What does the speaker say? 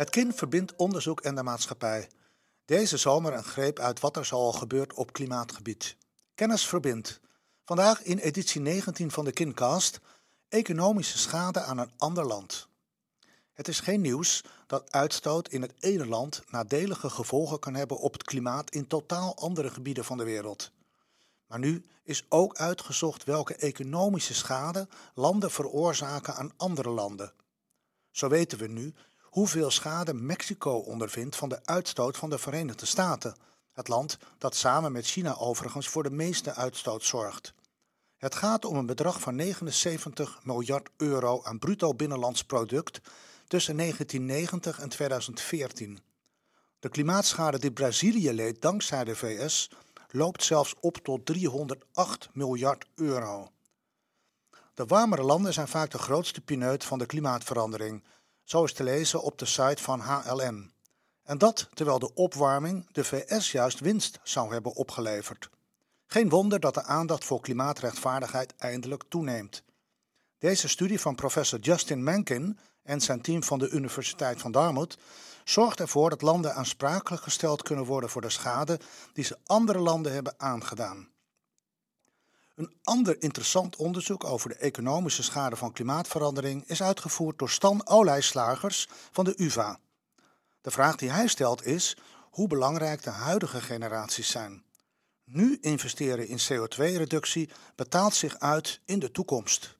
Het kind verbindt onderzoek en de maatschappij. Deze zomer een greep uit wat er zoal gebeurt op klimaatgebied. Kennis verbindt. Vandaag in editie 19 van de Kincast economische schade aan een ander land. Het is geen nieuws dat uitstoot in het ene land nadelige gevolgen kan hebben op het klimaat in totaal andere gebieden van de wereld. Maar nu is ook uitgezocht welke economische schade landen veroorzaken aan andere landen. Zo weten we nu hoeveel schade Mexico ondervindt van de uitstoot van de Verenigde Staten, het land dat samen met China overigens voor de meeste uitstoot zorgt. Het gaat om een bedrag van 79 miljard euro aan bruto binnenlands product tussen 1990 en 2014. De klimaatschade die Brazilië leed dankzij de VS loopt zelfs op tot 308 miljard euro. De warmere landen zijn vaak de grootste pineut van de klimaatverandering, zo is te lezen op de site van HLN. En dat terwijl de opwarming de VS juist winst zou hebben opgeleverd. Geen wonder dat de aandacht voor klimaatrechtvaardigheid eindelijk toeneemt. Deze studie van professor Justin Mencken en zijn team van de Universiteit van Dartmouth zorgt ervoor dat landen aansprakelijk gesteld kunnen worden voor de schade die ze andere landen hebben aangedaan. Een ander interessant onderzoek over de economische schade van klimaatverandering is uitgevoerd door Stan Olijslagers van de UVA. De vraag die hij stelt is hoe belangrijk de huidige generaties zijn. Nu investeren in CO2-reductie betaalt zich uit in de toekomst.